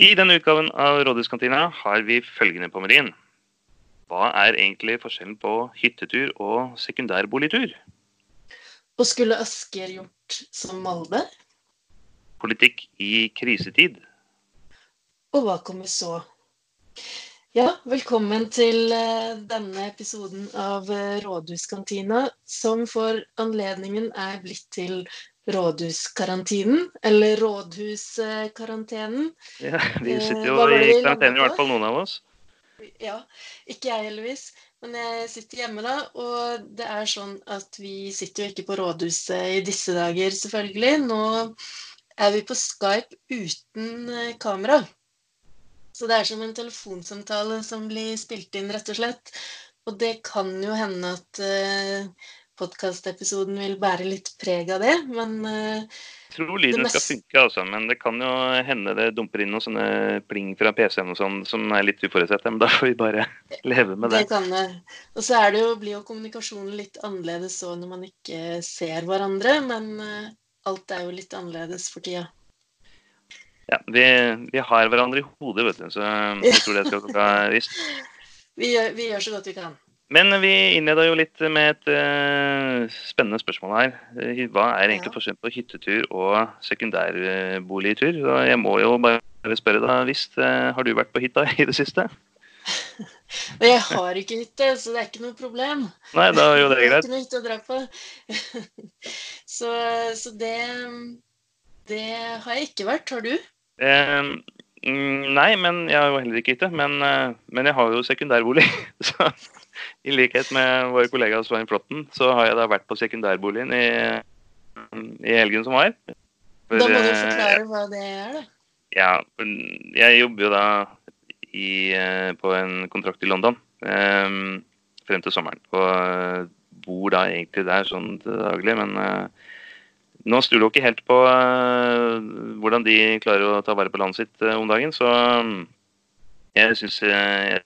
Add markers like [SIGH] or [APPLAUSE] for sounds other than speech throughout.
I denne utgaven av Rådhuskantina har vi følgende på menyen. Hva er egentlig forskjellen på hyttetur og sekundærboligtur? Og skulle Asker gjort som Molde? Politikk i krisetid. Og hva kommer så? Ja, velkommen til eh, denne episoden av eh, Rådhuskantina, som for anledningen er blitt til Rådhuskarantinen, eller Rådhuskarantenen. Ja, vi Eh, sitter jo i karantene, i hvert fall noen av oss. Ja, ikke jeg heldigvis, men jeg sitter hjemme da, og det er sånn at vi sitter jo ikke på rådhuset i disse dager, selvfølgelig. Nå er vi på Skype uten eh, kamera. Så det er som en telefonsamtale som blir spilt inn, rett og slett. Og det kan jo hende at uh, podkastepisoden vil bære litt preg av det, men uh, tror lyden Det skal funke, altså, men det kan jo hende det dumper inn noen sånne pling fra PC-en og sånn som er litt uforutsett. Men da får vi bare [LAUGHS] leve med Det det. kan det. Og så er det jo, blir jo kommunikasjonen litt annerledes så når man ikke ser hverandre, men uh, alt er jo litt annerledes for tida. Ja, vi, vi har hverandre i hodet, vet du, så jeg tror det skal gå [LAUGHS] visst. Vi gjør, vi gjør så godt vi kan. Men vi innleda jo litt med et uh, spennende spørsmål her. Eh, Hva er egentlig Ja. forskjellen på hyttetur og sekundærboligtur? Og Jeg må jo bare spørre deg, visst, uh, har du vært på hytta [LAUGHS] i det siste? [LAUGHS] Jeg har ikke hytte, så det er ikke noe problem. Nei, da er jo det [LAUGHS] Det er greit. ikke noe hytte å dra på. så så det, det har jeg ikke vært. Har du? Eh, mm, nei, men jeg har jo heller ikke hytte. Men, eh, men jeg har jo sekundærbolig. Så i likhet med vår kollega Svein Flåtten, så har jeg da vært på sekundærboligen i, i helgen som var. For, Da må du eh, forklare hva det er, da. Ja, jeg jobber jo da i, eh, på en kontrakt i London eh, frem til sommeren. Og eh, bor da egentlig der sånn til daglig, men eh, nå stoler jeg ikke helt på eh, hvordan de klarer å ta vare på landet sitt eh, om dagen, så mm, jeg syns jeg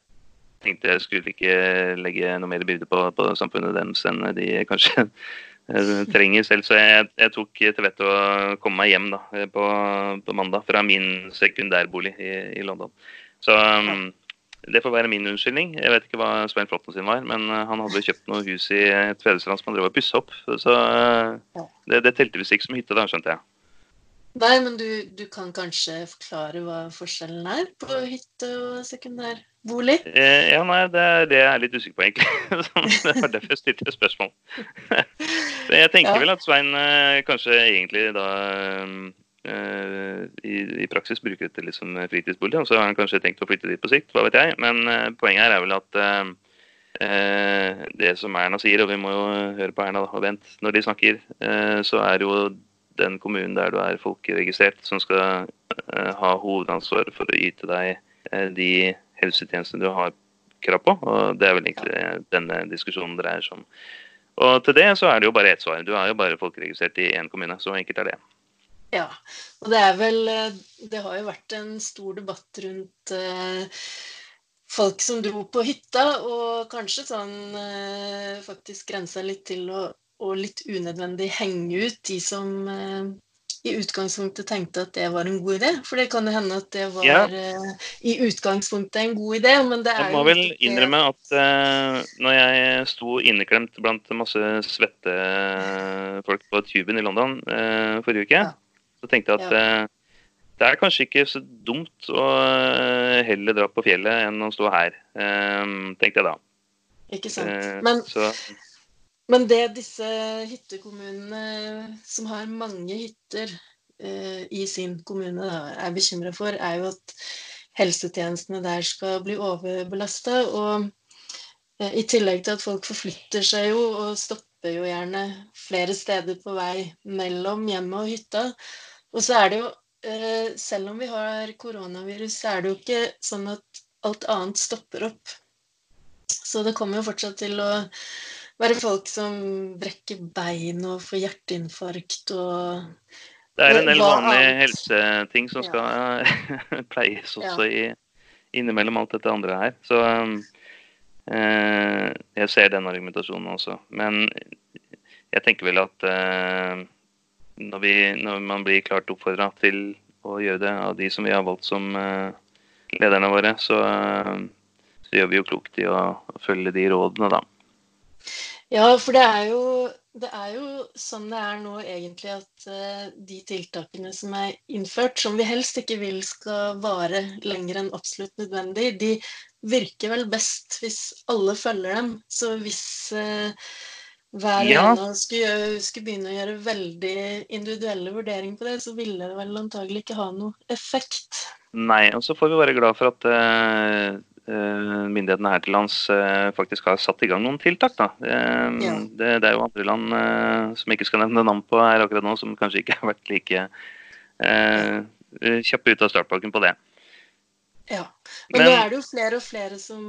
tenkte jeg skulle ikke legge noe mer byrde på, på samfunnet deres enn de kanskje [LAUGHS] trenger selv. Så jeg, jeg tok til vettet å komme meg hjem da, på, på mandag fra min sekundærbolig i, i London. Så um, det får være min unnskyldning. Jeg vet ikke hva Svein Flåtten sin var, men eh, han hadde kjøpt noe hus i Tvedestrand som han drev og pussa opp. Så uh, det, det telte visst ikke som hytte, da, skjønte jeg. Nei, men du, du kan kanskje forklare hva forskjellen er på hytte og sekundærbolig? Eh, ja, nei, det er det jeg er litt usikker på, egentlig. [LAUGHS] Det var derfor jeg stilte spørsmål. [LAUGHS] Så jeg tenker Ja. vel at Svein eh, kanskje egentlig da eh, i, i praksis bruker det litt som fritidsbolig, og så har han kanskje tenkt å flytte dit på sikt, hva vet jeg. Men eh, poenget her er vel at eh, det som Erna sier, og vi må jo høre på Erna og Bent når de snakker, eh, så er jo den kommunen der du er folkeregistrert, som skal eh, ha hovedansvar for å yte deg eh, de helsetjenestene du har krav på. Og det er vel egentlig denne diskusjonen dreier seg om. Og til det så er det jo bare ett svar. Du er jo bare folkeregistrert i én kommune. Så enkelt er det. Ja, og det er vel eh, Det har jo vært en stor debatt rundt eh, folk som dro på hytta, og kanskje sånn eh, faktisk grensa litt til å og litt unødvendig henge ut de som eh, i utgangspunktet tenkte at det var en god idé. For det kan jo hende at det var Ja. eh, i utgangspunktet en god idé, men det er Jeg må vel nettopp innrømme at uh, når jeg sto inneklemt blant masse svette folk på tuben i London uh, forrige uke, Ja. så tenkte jeg at eh, det er kanskje ikke så dumt å eh, heller dra på fjellet enn å stå her, eh, tenkte jeg da. Ikke sant. Eh, Men så Men det disse hyttekommunene som har mange hytter eh, i sin kommune da, er bekymra for, er jo at helsetjenestene der skal bli overbelasta. Og eh, i tillegg til at folk forflytter seg jo og stopper jo gjerne flere steder på vei mellom hjemmet og hytta. Og så er det jo, eh, selv om vi har koronavirus, så er det jo ikke sånn at alt annet stopper opp. Så det kommer jo fortsatt til å være folk som brekker bein og får hjerteinfarkt og det er en del vanlige helseting som Ja. skal [LAUGHS] pleies også i, innimellom alt dette andre her. Så eh, jeg ser den argumentasjonen også. Men jeg tenker vel at uh, når, vi, når man blir klart oppfordra til å gjøre det, av de som vi har valgt som lederne våre, så, så gjør vi jo klokt i å følge de rådene, da. Ja, for det er jo det er jo sånn det er nå egentlig at uh, de tiltakene som er innført, som vi helst ikke vil skal vare lenger enn absolutt nødvendig, de virker vel best hvis alle følger dem. Så hvis uh, hver ja. ene skulle, skulle, begynne å gjøre veldig individuelle vurderinger på det, så ville det vel antagelig ikke ha noe effekt. Nei, og så får vi være glad for at Eh, myndighetene her til lands eh, faktisk har satt i gang noen tiltak. Da. Eh, ja. Det, det, er jo andre land som ikke skal nevne navn på her akkurat nå, som kanskje ikke har vært like eh, kjappe ut av startpakken på det. Ja, men, men, nå er det jo flere og flere som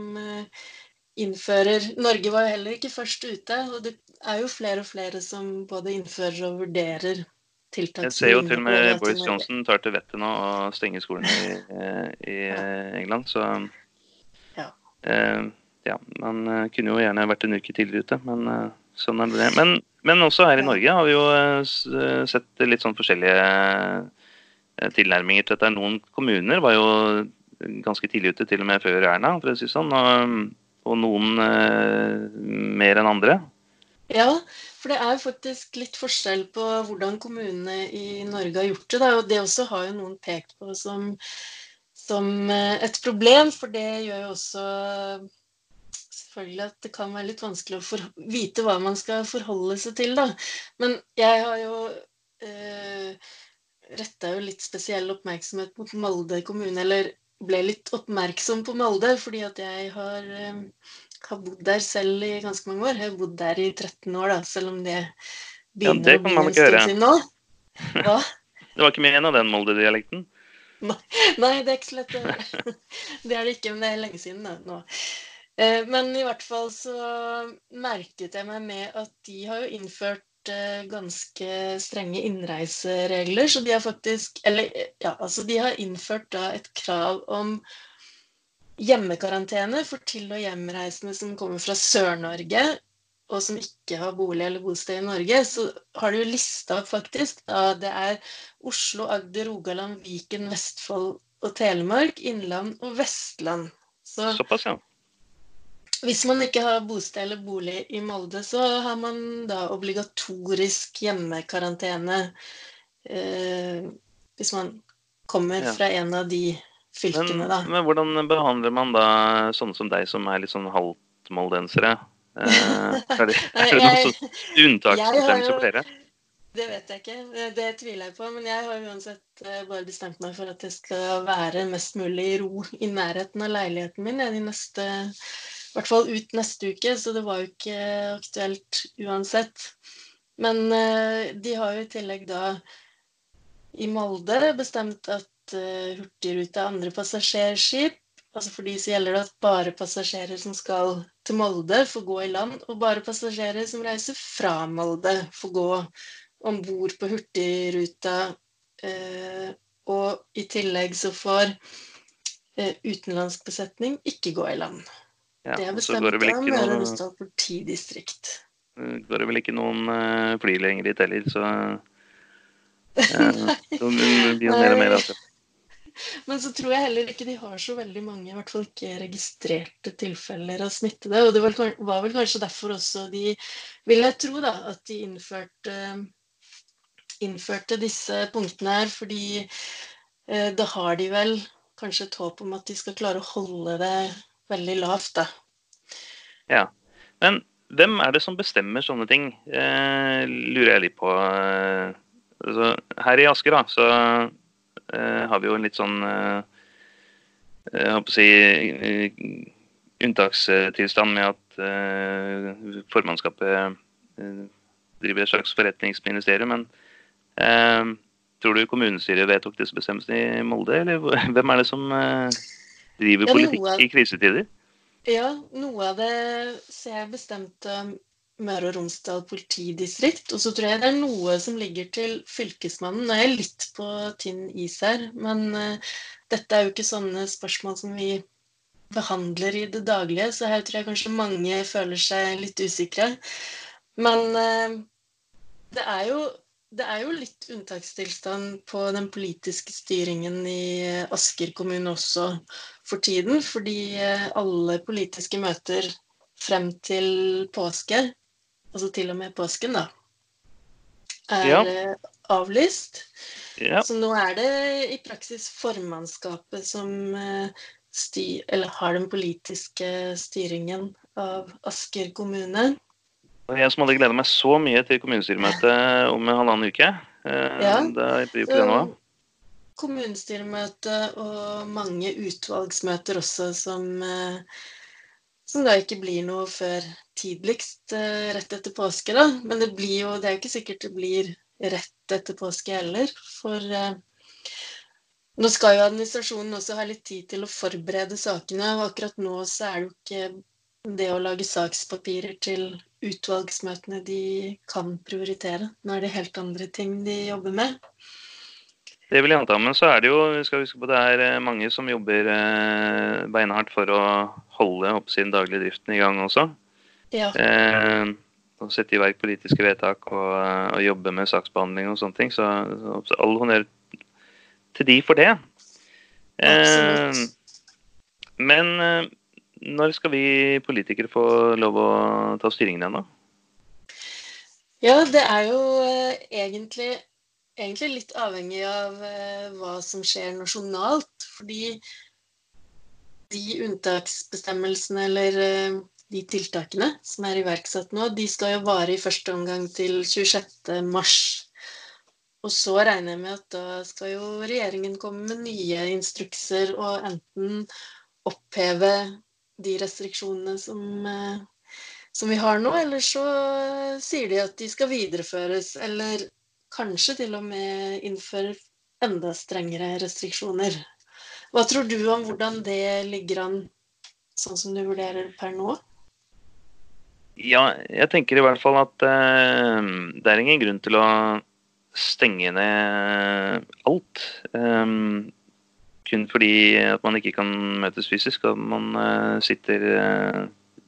innfører Norge var jo heller ikke først ute, og det er jo flere og flere som både innfører og vurderer tiltak. Jeg ser jo til og med Boris Johnson tar til vettet nå og stenger skolene i, i ja. England, så Eh, ja, man eh, kunne jo gjerne vært en uke tidligere ute, men eh, sånn er det. Men, men også her i Norge har vi jo sett litt sånn forskjellige tilnærminger til dette. Noen kommuner var jo ganske tidlig ute, til og med før Erna, for å si sånn. Og, og noen eh, mer enn andre. Ja, for det er faktisk litt forskjell på hvordan kommunene i Norge har gjort det. Da. Og det også har jo noen pekt på som som eh, et problem, for det gjør jo også selvfølgelig at det kan være litt vanskelig å vite hva man skal forholde seg til, da. Men jeg har jo eh, retta jo litt spesiell oppmerksomhet mot Molde kommune, eller ble litt oppmerksom på Molde fordi at jeg har, eh, har bodd der selv i ganske mange år. Jeg har bodd der i 13 år, da, selv om det begynner ja, det å bli en stund siden nå. [LAUGHS] Hva? Det var ikke med en av den Molde-dialekten? Nei, det er ikke så lett. [LAUGHS] Det er det ikke, men det er lenge siden nå. Eh, men i hvert fall så merket jeg meg med at de har jo innført eh, ganske strenge innreiseregler. Så de har faktisk Eller ja, altså de har innført da et krav om hjemmekarantene for til- og hjemreisende som kommer fra Sør-Norge og som ikke har bolig eller bosted i Norge, så har du jo lista opp faktisk da det er Oslo, Agder, Rogaland, Viken, Vestfold og Telemark, Innland og Vestland. Så Såpass, ja. Hvis man ikke har bosted eller bolig i Molde, så har man da obligatorisk hjemmekarantene eh, hvis man kommer ja. fra en av de fylkene, men, da. Men hvordan behandler man da sånne som deg, som er litt sånn halvt moldensere? Eh, er det, [LAUGHS] er det noen sånn unntaksbestemmelse for dere? Det vet jeg ikke. Det tviler jeg på. Men jeg har uansett eh, bare bestemt meg for at jeg skal være mest mulig i ro i nærheten av leiligheten min i neste I hvert fall ut neste uke, så det var jo ikke aktuelt uansett. Men eh, de har jo i tillegg da i Molde bestemt at Hurtigruta er andre passasjerskip Altså For de så gjelder det at bare passasjerer som skal til Molde, får gå i land, og bare passasjerer som reiser fra Molde, får gå om bord på Hurtigruta. Eh, og i tillegg så får eh, utenlandsk besetning ikke gå i land. Ja, det er bestemt av Møre og Romsdal politidistrikt. Går det vel ikke noen uh, fly lenger dit heller, så uh, [LAUGHS] så blir det mer og mer det. Men så tror jeg heller ikke de har så veldig mange, i hvert fall ikke registrerte tilfeller av smittede. Og det var, vel kanskje derfor også de, vil jeg tro, da, at de innførte, innførte disse punktene her. Fordi eh, da har de vel kanskje et håp om at de skal klare å holde det veldig lavt, da. Ja. Men hvem er det som bestemmer sånne ting, eh, lurer jeg litt på. Eh, altså, her i Asker da, så har vi jo en litt sånn eh, jeg håper å si unntakstilstand med at formannskapet driver et slags forretningsministerium. Men tror du kommunestyret vedtok disse bestemmelsene i Molde, eller [LAUGHS] hvem er det som driver ja, politikk av, i krisetider? Ja, noe av det ser jeg bestemt Møre og Romsdal politidistrikt. Og så tror jeg det er noe som ligger til Fylkesmannen. Nå er jeg litt på tynn is her, men uh, dette er jo ikke sånne spørsmål som vi behandler i det daglige, så her tror jeg kanskje mange føler seg litt usikre. Men uh, det er jo det er jo litt unntakstilstand på den politiske styringen i Asker kommune også for tiden. Fordi eh, alle politiske møter frem til påske, altså til og med påsken, da, er Ja. eh, avlyst. Ja. Så nå er det i praksis formannskapet som eh, styr, eller har den politiske styringen av Asker kommune. Og jeg som hadde gleda meg så mye til kommunestyremøtet om en halvannen uke. eh, Ja. Det blir jo ikke det nå. kommunestyremøte og mange utvalgsmøter også som, eh, som da ikke blir noe før tidligst eh, rett etter påske, da. Men det jo Det er jo ikke sikkert det blir rett etter påske heller. For eh, nå skal jo administrasjonen også ha litt tid til å forberede sakene. Og akkurat nå så er det jo ikke det å lage sakspapirer til utvalgsmøtene de kan prioritere. Nå er det helt andre ting de jobber med. Det vil jeg anta. Men så er det jo, vi skal huske på det er eh, mange som jobber eh, beinhardt for å holde opp sin daglige driften i gang også. Ja. Eh, og sette i verk politiske vedtak og, eh, og jobbe med saksbehandling og sånne ting. Så, så all honnør til de for det. Eh, men når skal vi politikere få lov å ta styringen igjen, da? Ja, det er jo eh, egentlig, egentlig litt avhengig av eh, hva som skjer nasjonalt. Fordi de unntaksbestemmelsene eller eh, de tiltakene som er iverksatt nå, de skal jo vare i første omgang til 26. mars. Og så regner jeg med at da skal jo regjeringen komme med nye instrukser og enten oppheve de restriksjonene som, eh, som vi har nå, eller så sier de at de skal videreføres, eller kanskje til og med innføre enda strengere restriksjoner. Hva tror du om hvordan det ligger an, sånn som du vurderer per nå? Ja, jeg tenker i hvert fall at uh, det er ingen grunn til å stenge ned alt. Um, kun fordi at man ikke kan møtes fysisk, og man uh, sitter uh,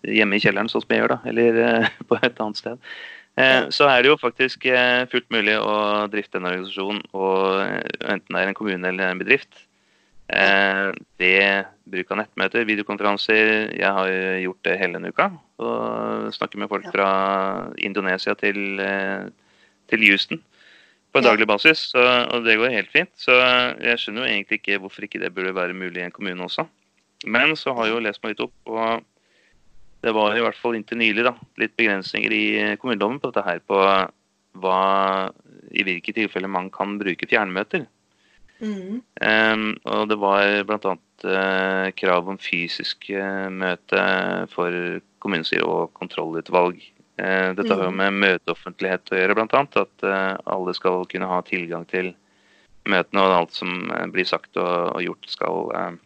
hjemme i kjelleren, sånn som jeg gjør, da, eller [LAUGHS] på et annet sted. Eh, så er det jo faktisk eh, fullt mulig å drifte en organisasjon, og, eh, enten det er en kommune eller en bedrift, ved bruk av nettmøter, videokonferanser. Jeg har gjort det hele denne uka. Og snakker med folk fra Indonesia til, til Houston på en daglig basis. Så, og det går helt fint. Så jeg skjønner jo egentlig ikke hvorfor ikke det burde være mulig i en kommune også. Men så har jeg jo lest meg litt opp, og det var i hvert fall inntil nylig da, litt begrensninger i kommuneloven på dette her, på hva, i hvilke tilfeller man kan bruke fjernmøter. Mm. Um, og det var bl.a. Uh, krav om fysisk uh, møte for kommunestyre og kontrollutvalg. Uh, dette har jo med møteoffentlighet å gjøre, bl.a. At uh, alle skal kunne ha tilgang til møtene, og alt som eh, blir sagt og, og gjort, skal, eh,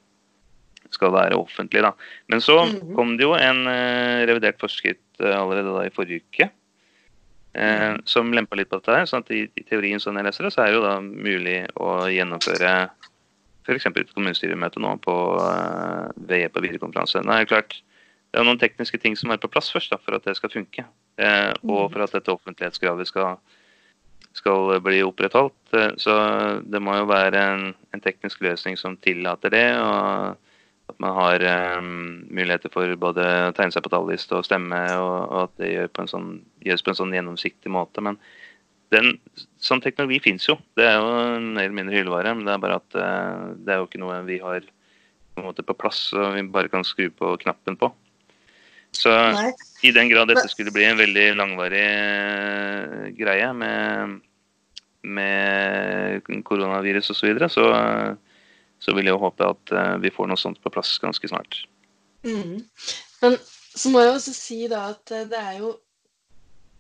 skal være offentlig. Da. Men så Mhm. kom det jo en uh, revidert forskrift uh, allerede da i forrige uke. Eh, som lempa litt på dette her, sånn at i, i teorien sånn jeg leser det, så er det jo da mulig å gjennomføre f.eks. et kommunestyremøte nå på, ved hjelp av videokonferanse. Nå er det klart, det er noen tekniske ting som er på plass først da, for at det skal funke. Eh, og Mhm. for at dette offentlighetskravet skal, skal bli opprettholdt. Så det må jo være en, en teknisk løsning som tillater det. og man har um, muligheter for både å tegne seg på talerliste og stemme, og, og at det gjør på en sånn, gjøres på en sånn gjennomsiktig måte. Men den, sånn teknologi fins jo. Det er jo mer eller mindre hyllevare. Men det er bare at uh, det er jo ikke noe vi har på, en måte på plass, og vi bare kan skru på knappen på. Så Nei. i den grad dette skulle bli en veldig langvarig uh, greie med, med koronavirus osv., så, videre, så så vil jeg jo håpe at eh, vi får noe sånt på plass ganske snart. Mm. Men så må jeg også si da at eh, det er jo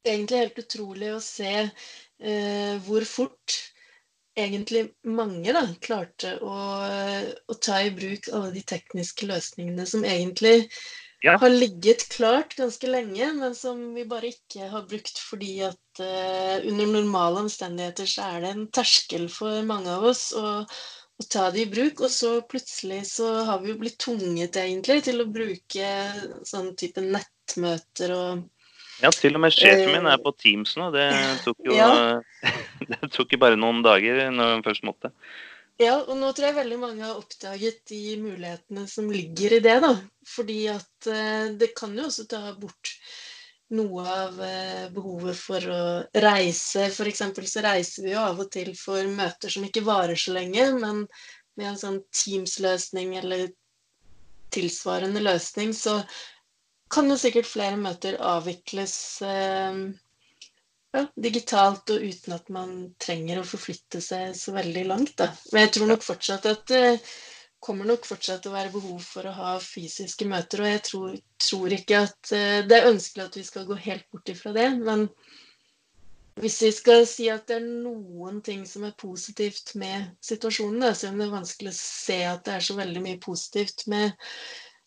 egentlig helt utrolig å se eh, hvor fort egentlig mange da klarte å, å ta i bruk alle de tekniske løsningene som egentlig Ja. har ligget klart ganske lenge, men som vi bare ikke har brukt fordi at eh, under normale omstendigheter så er det en terskel for mange av oss å, å ta det i bruk. Og så plutselig så har vi jo blitt tvunget egentlig til å bruke sånn type nettmøter og Ja, til og med sjefen min er på Teams nå. Det tok jo Ja. [LAUGHS] det tok bare noen dager når hun først måtte. Ja, og nå tror jeg veldig mange har oppdaget de mulighetene som ligger i det. da. Fordi at eh, det kan jo også ta bort noe av eh, behovet for å reise. F.eks. så reiser vi jo av og til for møter som ikke varer så lenge, men med en sånn Teams-løsning eller tilsvarende løsning, så kan jo sikkert flere møter avvikles eh, ja, digitalt og uten at man trenger å forflytte seg så veldig langt. Da. Men jeg tror nok fortsatt at det kommer nok fortsatt å være behov for å ha fysiske møter. Og jeg tror, tror ikke at eh, det er ønskelig at vi skal gå helt bort ifra det. Men hvis vi skal si at det er noen ting som er positivt med situasjonen, da, selv om det vanskelig å se at det er så veldig mye positivt med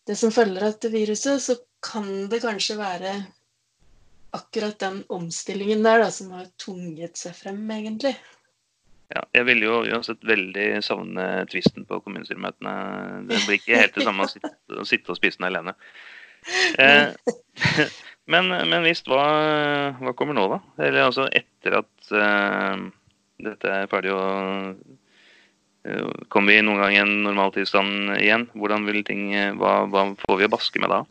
det som følger av viruset, så kan det kanskje være akkurat den omstillingen der da, som har tvunget seg frem, egentlig. Ja, jeg vil jo uansett veldig savne tvisten på kommunestyremøtene. Det blir ikke helt det samme å sitte, å sitte og spise den alene. Eh, [LAUGHS] men, visst, hva, hva, kommer nå, da? Eller altså etter at eh, dette er ferdig og uh, Kommer vi noen gang i en normaltilstand igjen? Hvordan vil ting, hva, hva får vi å baske med da?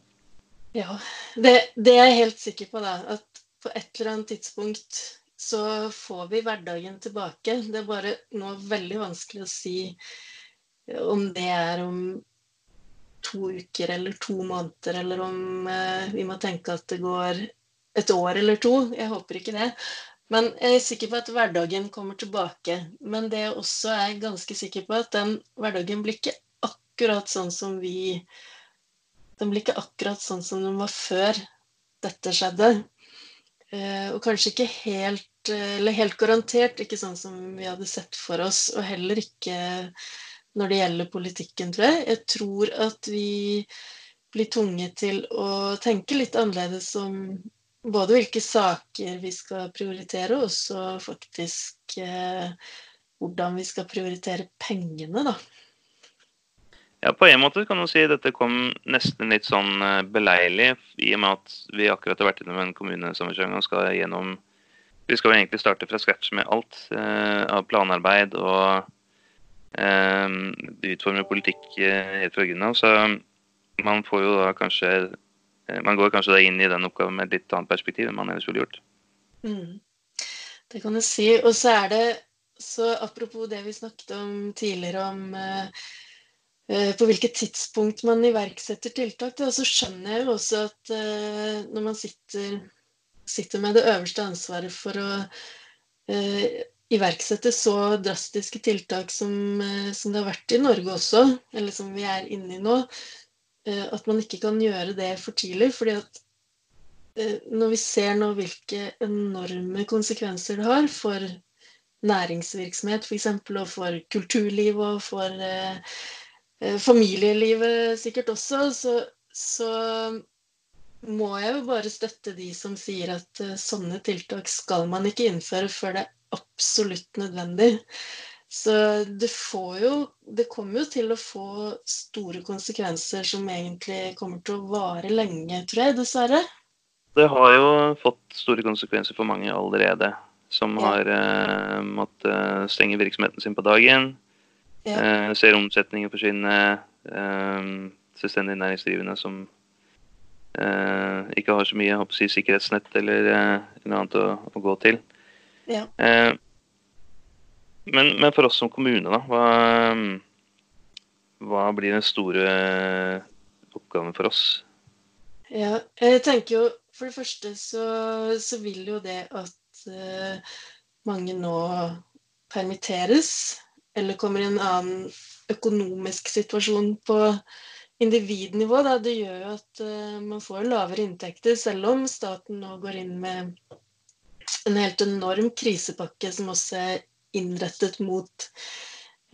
Ja, det, det, er jeg helt sikker på. da, At på et eller annet tidspunkt så får vi hverdagen tilbake. Det er bare nå veldig vanskelig å si om det er om to uker eller to måneder, eller om eh, vi må tenke at det går et år eller to. Jeg håper ikke det. Men jeg er sikker på at hverdagen kommer tilbake. Men det jeg også er ganske sikker på, at den hverdagen blir ikke akkurat sånn som vi den blir ikke akkurat sånn som den var før dette skjedde. Eh, og kanskje ikke helt, eh, eller helt garantert ikke sånn som vi hadde sett for oss, og heller ikke når det gjelder politikken, tror jeg. Jeg tror at vi blir tvunget til å tenke litt annerledes om både hvilke saker vi skal prioritere, og også faktisk eh, hvordan vi skal prioritere pengene, da. Ja, på en måte kan du si dette kom nesten litt sånn eh, beleilig, i og med at vi akkurat har vært innom en kommunesammenslåing og skal gjennom Vi skal jo egentlig starte fra scratch med alt eh, av planarbeid og eh, utforme politikk eh, helt fra grunnen av. Så man får jo da kanskje eh, Man går kanskje da inn i den oppgaven med et litt annet perspektiv enn man ellers ville gjort. Mm. Det kan du si. Og så er det så apropos det vi snakket om tidligere om eh, Eh, på hvilket tidspunkt man iverksetter tiltak. Da. Så skjønner jeg jo også at når man sitter, sitter, med det øverste ansvaret for å eh, iverksette så drastiske tiltak som, eh, som, det har vært i Norge også, eller som vi er inne i nå, eh, at man ikke kan gjøre det for tidlig. fordi at eh, når vi ser nå hvilke enorme konsekvenser det har for næringsvirksomhet f.eks., og for kulturliv og for familielivet sikkert også, så, så, må jeg jo bare støtte de som sier at uh, sånne tiltak skal man ikke innføre før det er absolutt nødvendig. Så det får jo Det kommer jo til å få store konsekvenser som egentlig kommer til å vare lenge, tror jeg, dessverre. Det har jo fått store konsekvenser for mange allerede. Som ja. har uh, måttet stenge virksomheten sin på dagen. Ja. Eh, ser omsetningen forsvinne. Eh, selvstendig næringsdrivende som eh, ikke har så mye håper si, sikkerhetsnett eller noe annet å, å gå til. Ja. Men, men, for oss som kommune, da, hva, hva blir den store oppgaven for oss? Ja, jeg tenker jo For det første så, så vil jo det at uh, mange nå permitteres eller kommer i en annen økonomisk situasjon på individnivå, da, det gjør jo at uh, man får lavere inntekter, selv om staten nå går inn med en helt enorm krisepakke som også er innrettet mot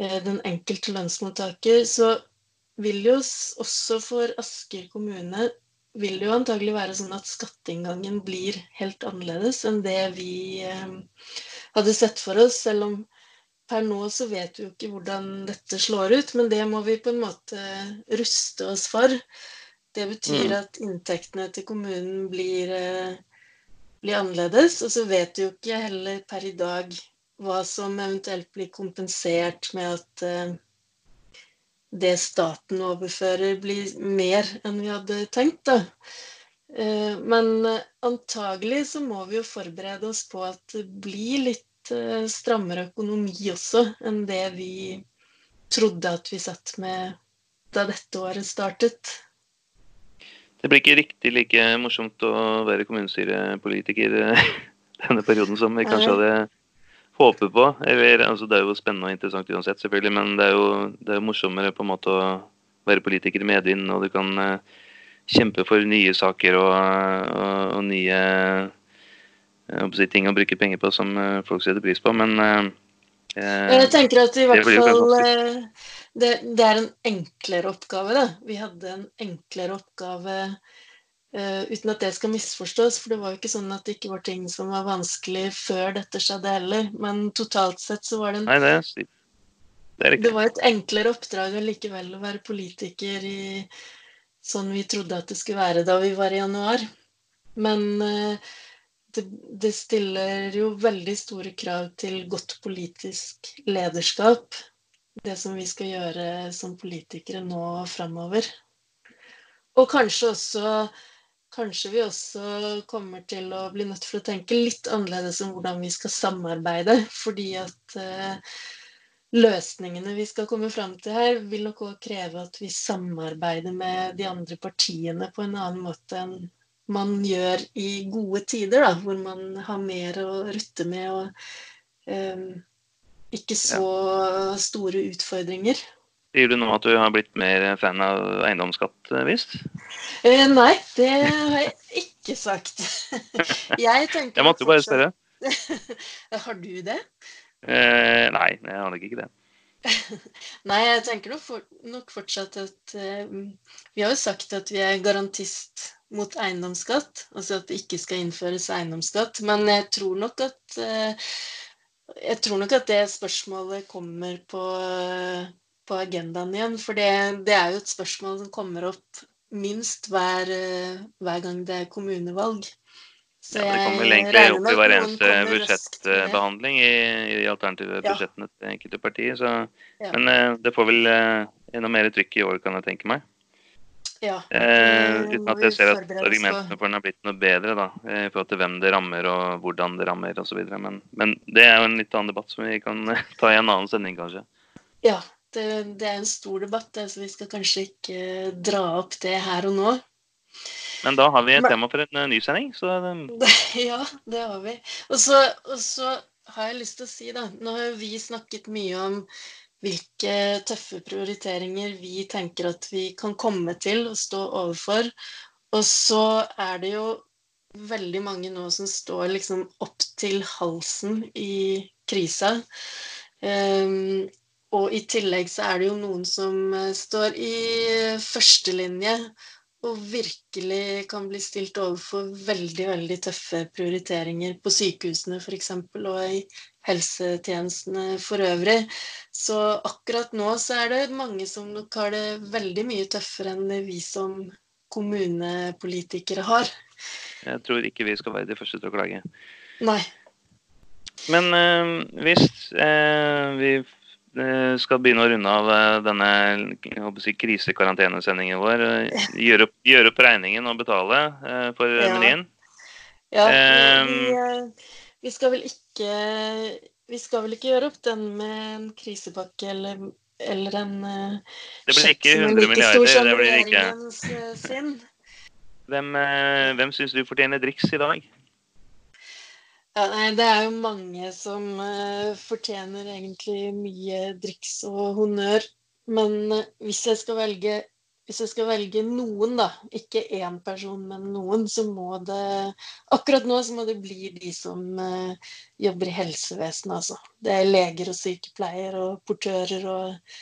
uh, den enkelte lønnsmottaker. Så vil jo også for Asker kommune vil det jo antagelig være sånn at skatteinngangen blir helt annerledes enn det vi uh, hadde sett for oss, selv om per nå så vet vi jo ikke hvordan dette slår ut, men det må vi på en måte ruste oss for. Det betyr mm. at inntektene til kommunen blir, eh, blir, annerledes. Og så vet vi jo ikke heller per i dag hva som eventuelt blir kompensert med at eh, det staten overfører, blir mer enn vi hadde tenkt. da. Eh, men antagelig så må vi jo forberede oss på at det blir litt eh, strammere økonomi også enn det vi trodde at vi satt med da dette året startet. Det blir ikke riktig like morsomt å være kommunestyrepolitiker [LAUGHS] denne perioden som vi kanskje hadde håpet på. Eller, altså, det er jo spennende og interessant uansett, selvfølgelig, men det er jo, det er jo morsommere på en måte å være politiker i medvind, og du kan uh, kjempe for nye saker og, og, og nye si, ting å bruke penger på som uh, folk setter pris på, men uh, Jeg tenker at i hvert fall det, det, er en enklere oppgave, da. Vi hadde en enklere oppgave Uh, uten at det skal misforstås, for det var jo ikke sånn at det ikke var ting som var vanskelig før dette skjedde heller. Men totalt sett så var det en Nei, det, er, det, er det var et enklere oppdrag likevel å være politiker i sånn vi trodde at det skulle være da vi var i januar. Men uh, det, det stiller jo veldig store krav til godt politisk lederskap. Det som vi skal gjøre som politikere nå framover. Og kanskje også Kanskje vi også kommer til å bli nødt til å tenke litt annerledes om hvordan vi skal samarbeide. Fordi at uh, løsningene vi skal komme fram til her, vil nok òg kreve at vi samarbeider med de andre partiene på en annen måte enn man gjør i gode tider, da, hvor man har mer å rutte med og um, ikke så store utfordringer. Sier du nå at du har blitt mer fan av eiendomsskatt, eh, visst? Eh, nei, det har jeg ikke sagt. [LAUGHS] jeg tenker Jeg måtte jo bare spørre. [LAUGHS] har du det? Eh, nei, jeg har nok ikke det. [LAUGHS] nei, jeg tenker nok, for, nok fortsatt at uh, Vi har jo sagt at vi er garantist mot eiendomsskatt. Altså at det ikke skal innføres eiendomsskatt. Men jeg tror nok at uh, jeg tror nok at det spørsmålet kommer på på agendaen igjen. For det, det, er jo et spørsmål som kommer opp minst hver, eh, hver gang det er kommunevalg. Så ja, det kommer vel egentlig opp i hver eneste budsjettbehandling i, i de alternative ja. budsjettene til enkelte partier. Så, ja. Men uh, det får vel uh, enda mer trykk i år, kan jeg tenke meg. Ja, uh, uten at jeg ser at argumentene for den har blitt noe bedre da, i forhold til hvem det rammer og hvordan det rammer osv. Men, men det er jo en litt annen debatt som vi kan ta i en annen sending, kanskje. Ja, det, det, er en stor debatt, så vi skal kanskje ikke dra opp det her og nå. Men da har vi et Men, tema for en uh, ny sending. Så, [LAUGHS] ja, det har vi. Og så, og så, har jeg lyst til å si, da Nå har vi snakket mye om hvilke tøffe prioriteringer vi tenker at vi kan komme til å stå overfor. Og så er det jo veldig mange nå som står liksom opp til halsen i krisa. Um, og i tillegg så er det jo noen som eh, står i førstelinje og virkelig kan bli stilt overfor veldig, veldig tøffe prioriteringer på sykehusene f.eks. og i helsetjenestene for øvrig. Så akkurat nå så er det mange som nok har det veldig mye tøffere enn vi som kommunepolitikere har. Jeg tror ikke vi skal være de første til å klage. Nei. Men øh, hvis øh, vi skal begynne å runde av eh, denne si, krisekarantenesendingen vår. Eh, gjøre opp, gjør opp, regningen og betale for ja. menyen. Ja, vi, vi, skal vel ikke Vi skal vel ikke gjøre opp den med en krisepakke eller, eller en Det blir ikke 100 milliarder. Det blir ikke. Hvem, uh, hvem syns du fortjener driks i dag? Ja, nei, det er jo mange som uh, fortjener egentlig mye driks og honnør. Men uh, hvis, jeg skal velge, hvis jeg skal velge noen, da, ikke én person, men noen, så må det Akkurat nå så må det bli de som uh, jobber i helsevesenet, altså. Det er leger og sykepleiere og portører og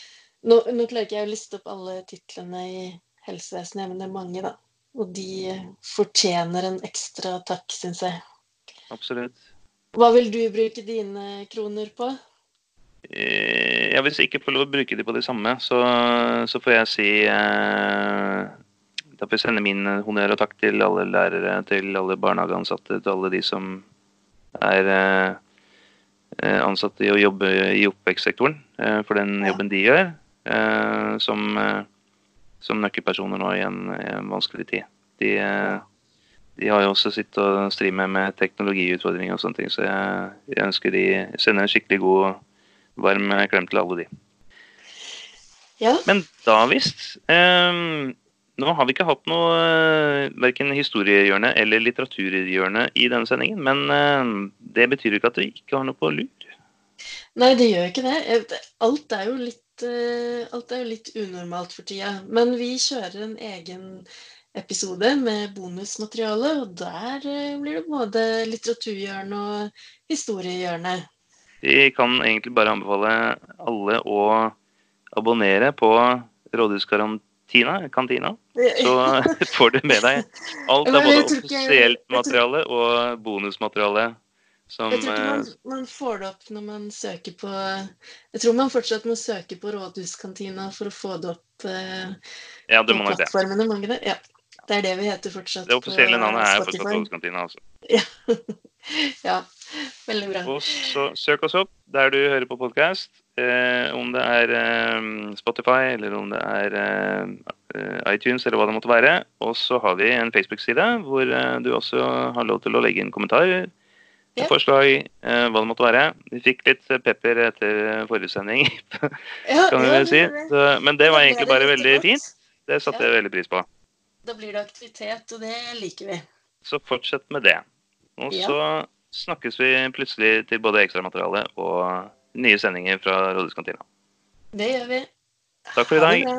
nå, nå, klarer ikke jeg å liste opp alle titlene i helsevesenet, men det er mange, da. Og de fortjener en ekstra takk, syns jeg. Absolutt. Hva vil du bruke dine kroner på? Eh, ja, Hvis jeg ikke får lov å bruke de på de samme, så, så får jeg si eh, Da får jeg sende min honnør og takk til alle lærere, til alle barnehageansatte, til alle de som er eh, eh, ansatte i å jobbe i oppvekstsektoren eh, for den jobben de gjør, eh, som, som nøkkelpersoner nå i en, i en vanskelig tid. De, de har jo også sittet og streamet med, teknologiutfordringer og sånne ting, så jeg, jeg ønsker de sender en skikkelig god, varm klem til alle de. Ja. Men da visst. Um, nå har vi ikke hatt noe uh, verken historiehjørne eller litteraturhjørne i denne sendingen, men uh, det betyr jo ikke at vi ikke har noe på lur. Nei, det gjør ikke det. Alt er jo litt, uh, alt er jo litt unormalt for tida. Men vi kjører en egen episode med bonusmateriale, og der eh, blir det både litteraturhjørne og historiehjørne. Vi kan egentlig bare anbefale alle å abonnere på Rådhuskarantina, kantina, [LAUGHS] så får du med deg alt av både offisielt materiale og bonusmateriale. Som, Jeg tror ikke man, eh, man får det opp når man søker på Jeg tror man fortsatt må søke på Rådhuskantina for å få det opp eh, ja, på det. plattformene. Må det? Ja. Det er det vi heter fortsatt Det offisielle navnet er fortsatt Spotify. Rådhuskantina. Altså. [LAUGHS] Ja, veldig bra. Og så søk oss opp der du hører på podkast. Eh, om det er eh, Spotify eller om det er eh, iTunes eller hva det måtte være. Og så har vi en Facebook-side hvor eh, du også har lov til å legge inn kommentarer. Ja. Forslag, eh, hva det måtte være. Vi fikk litt pepper etter forrige sending, [LAUGHS] Ja, kan vi vel si. Så, men det var egentlig bare veldig fint. Det satte Ja. jeg veldig pris på. Da blir det aktivitet, og det liker vi. Så fortsett med det. Og Ja. så snakkes vi plutselig til både ekstramateriale og nye sendinger fra Rådhuskantina. Det gjør vi. Takk for i Ha det dag. bra.